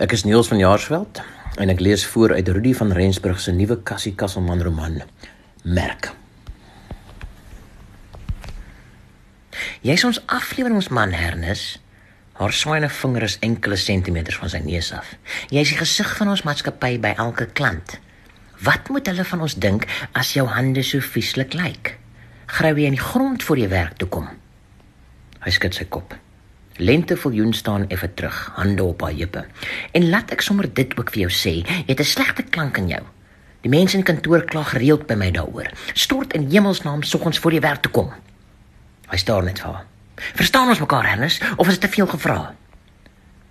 Ek is Niels van Jaarsveld en ek lees voor uit Rudy van Rensburg se nuwe Cassie Kasselman roman Merk. Jy's ons afleweringsman Hernes. Haar swyne vinger is enkele sentimeters van sy neus af. Jy's die gesig van ons maatskappy by elke klant. Wat moet hulle van ons dink as jou hande so vieslik lyk? Grou jy in die grond voor jy werk toe kom? Hy skud sy kop. Lente viljoen staan effe terug, hande op haar heupe. En laat ek sommer dit ook vir jou sê, jy het 'n slegte klank in jou. Die mense in die kantoor kla gereeld by my daaroor. Stort in hemelsnaam soggens voor jy werk toe kom. Hy staar net vir haar. Verstaan ons mekaar, Ernest, of is dit te veel gevra?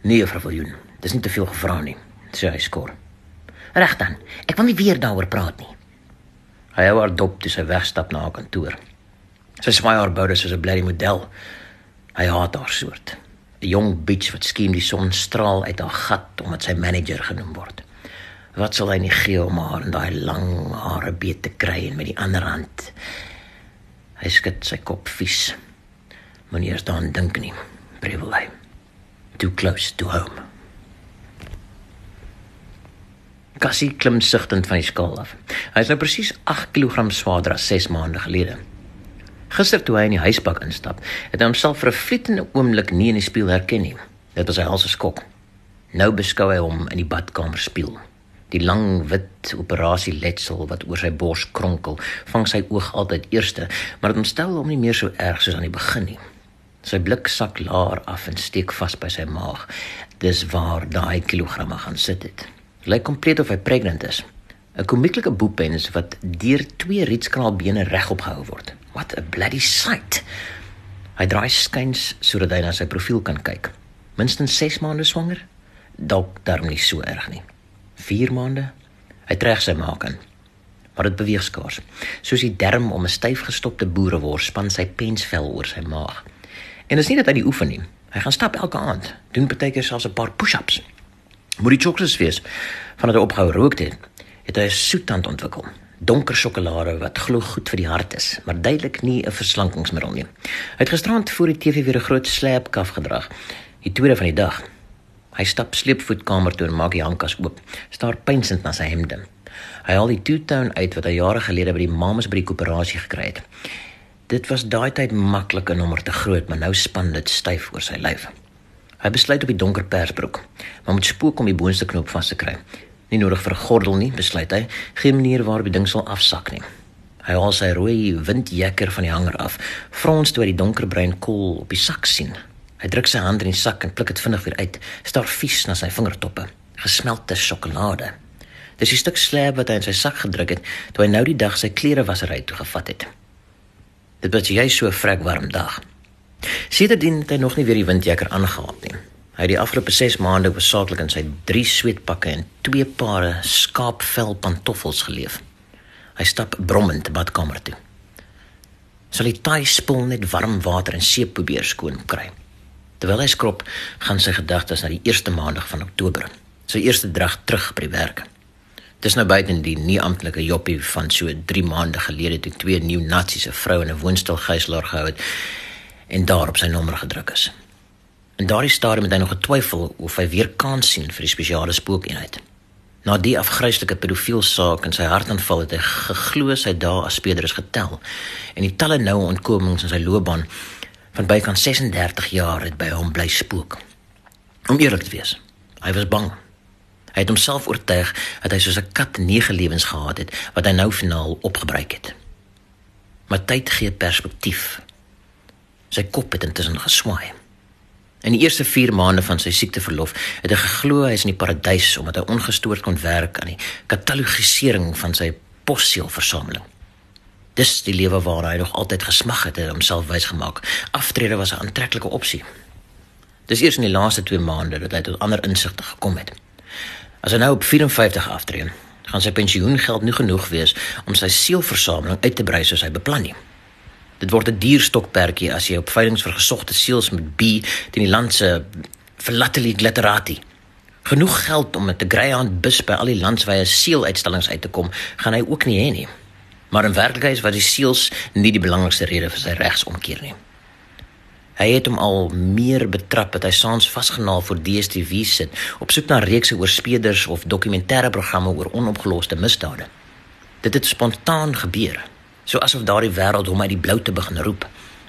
Nee, juffrou Viljoen, dis nie te veel gevra nie, sê hy skor. Reg dan. Ek wil nie weer daaroor praat nie. Hy hou haar dop toe sy wegstap na haar kantoor. Sy swaai haar boude soos 'n blerrie model. Hy haat haar soort. 'n Jong bitch wat skien die son straal uit haar gat omdat sy manager genoem word. Wat sal hy nie gee om haar in daai lang hare beet te kry en met die ander hand. Hy skud sy kop vies. Moenie eers daaraan dink nie. Brevel hy. Too close to home. Cassie klim sigtend van die skaal af. Hy is nou presies 8 kg swaarder as 6 maande gelede. Gister toe hy in die huisbak instap, het hy homself vir 'n flitende oomblik nie in die spieël herken nie. Dit was hy al se skok. Nou beskou hy hom in die badkamer spieël. Die lang wit operasie letsel wat oor sy bors kronkel, vang sy oog altyd eerste, maar dit ontstel hom nie meer so erg soos aan die begin nie. Sy blik sak laer af en steek vas by sy maag. Dis waar daai kilogramme gaan sit het. Lyk kompleet of hy pregnant is. 'n Komieklike boepens wat deur twee rietskraalbene regop gehou word. What a bloody sight. Hy draai skuins sodat hy na sy profiel kan kyk. Minstens 6 maande swanger? Dalk darm nie so erg nie. 4 maande? Hy trek sy maak in. Maar dit beweeg skaars. Soos die derm om 'n styf gestopte boerewors span sy pensvel oor sy maag. En dis nie dat hy die oefen nie. Hy gaan stap elke aand, doen partykeer selfs 'n paar push-ups. Moet die chocolates wees vandat hy ophou rook het, het hy 'n soettand ontwikkel. Donker sjokolade wat glo goed vir die hart is, maar duidelik nie 'n verslankingsmiddel nie. Hy het gisterand voor die TV weer 'n groot slaapkaf gedrag, die tweede van die dag. Hy stap sleepvoetkamer toe en maak die handkas oop, staar pynsend na sy hemde. Hy haal die two-tone uit wat hy jare gelede by die Mamas by die koöperasie gekry het. Dit was daai tyd maklik 'n nommer te groot, maar nou span dit styf oor sy lyf. Hy besluit op die donker persbroek, maar moet spook om die boonste knoop vas te kry. Nie nodig vir 'n gordel nie, besluit hy, geen manier waarop die ding sal afsak nie. Hy haal sy rooi windjekker van die hanger af, frons toe hy die donkerbruin kool op die sak sien. Hy druk sy hand in die sak en pluk dit vinnig weer uit, staar vies na sy vingertoppe, gesmelte sjokolade. Dis 'n stuk slaap wat hy in sy sak gedruk het toe hy nou die dag sy klere wasery toe gevat het. Dit was jy so 'n vrek warm dag. Sedertdien het hy nog nie weer die windjakker aangehad nie. Hy het die afgelope 6 maande besaaklik in sy drie sweetpakke en twee pare skaapvel pantoffels geleef. Hy stap brommend badkamer toe. Sal die taai spoel net warm water en seep probeer skoon kry. Terwyl hy skrob, gaan sy gedagtes na die eerste maandag van Oktober. Sy eerste drag terug by die werk. Dis nou buite die nie amptelike joppie van so 3 maande gelede toe twee nuwe naziese vroue in 'n woonstel gijslaar gehou het en daar op sy nommer gedruk is. In daardie stadium het hy nog getwyfel of hy weer kans sien vir die spesiale spookeenheid. Na die afgryslike pedofiel saak in sy hartaanval het hy geglo sy dae as speler is getel en die talle noue ontkomings in sy loopbaan van bykans 36 jaar het by hom bly spook. Om eerlik te wees, hy was bang. Hy het homself oortuig dat hy soos 'n kat nege lewens gehad het wat hy nou finaal opgebruik het. Maar tyd gee perspektief. Sy kop het intussen geswaai. In die eerste 4 maande van sy siekteverlof het hy geglo hy is in die paradys omdat hy ongestoord kon werk aan die katalogisering van sy possielversameling. Dis die lewe waar hy nog altyd gesmag het en homself wys gemaak. Aftrede was 'n aantreklike opsie. Dis eers in die laaste 2 maande dat hy tot ander insigte gekom het. As hy nou op 54 aftree, gaan sy pensioengeld nie genoeg wees om sy sielversameling uit te brei soos hy beplan nie. Dit word 'n dierstokperdjie as jy op veilinge vir gesogte seels met B teen die land se verlattelie glitterati. Genoeg geld om met 'n greyhound bus by al die landswye seeluitstallings uit te kom, gaan hy ook nie hê nie. Maar in werklikheid was die seels nie die belangrikste rede vir sy regsomkeer nie. Hy het hom al meer betrap dat hy saans vasgenaal voor DStv sit op soek na reekse oor speeders of dokumentêre programme oor onopgeloste misdade. Dit het spontaan gebeur, so asof daardie wêreld hom uit die blou te begin roep,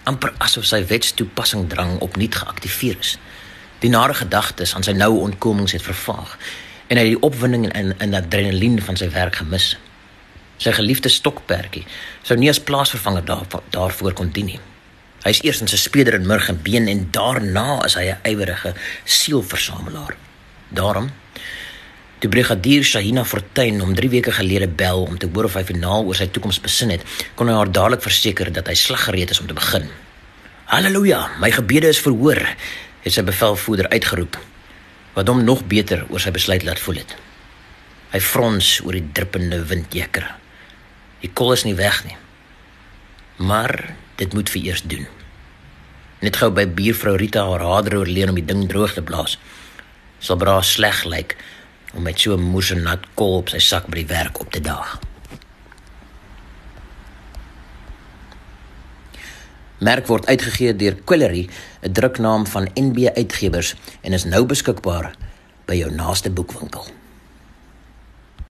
amper asof sy wetstoepassing drang opnuut geaktiveer is. Die nare gedagtes aan sy noue ontkomings het vervaag en hy het die opwinding en, en adrenalien van sy werk gemis. Sy geliefde stokperdjie sou nie as plaasvervanger daar, daarvoor kon dien nie. Hy is eers in sy speder in murg en been en daarna is hy 'n ywerige sielversamelaar. Daarom Die brigadier Shahina Fortuin om 3 weke gelede bel om te hoor of hy finaal oor sy toekoms besin het, kon hy haar dadelik verseker dat hy slaggereed is om te begin. Halleluja, my gebede is verhoor, het sy bevelvoerder uitgeroep, wat hom nog beter oor sy besluit laat voel het. Hy frons oor die druppende windjeker. Die kol is nie weg nie. Maar dit moet vir eers doen. Net gou by buurvrou Rita haar hader oorleen om die ding droog te blaas. Sal bra sleg lyk om met so 'n moerse nat kol op sy sak by die werk op te daag. Merk word uitgegee deur Quillery, 'n druknaam van NB Uitgewers en is nou beskikbaar by jou naaste boekwinkel.